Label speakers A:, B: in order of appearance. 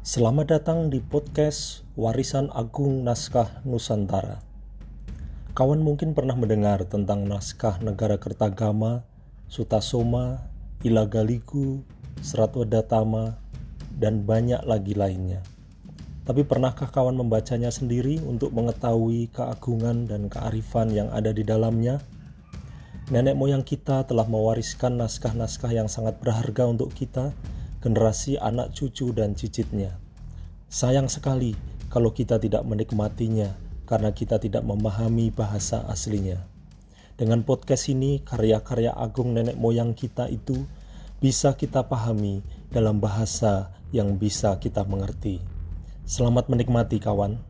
A: Selamat datang di podcast Warisan Agung Naskah Nusantara. Kawan mungkin pernah mendengar tentang naskah Negara Kertagama, Sutasoma, Ilagaligu, Serat Wedatama, dan banyak lagi lainnya. Tapi pernahkah kawan membacanya sendiri untuk mengetahui keagungan dan kearifan yang ada di dalamnya? Nenek moyang kita telah mewariskan naskah-naskah yang sangat berharga untuk kita, generasi anak cucu dan cicitnya. Sayang sekali kalau kita tidak menikmatinya karena kita tidak memahami bahasa aslinya. Dengan podcast ini, karya-karya agung nenek moyang kita itu bisa kita pahami dalam bahasa yang bisa kita mengerti. Selamat menikmati, kawan.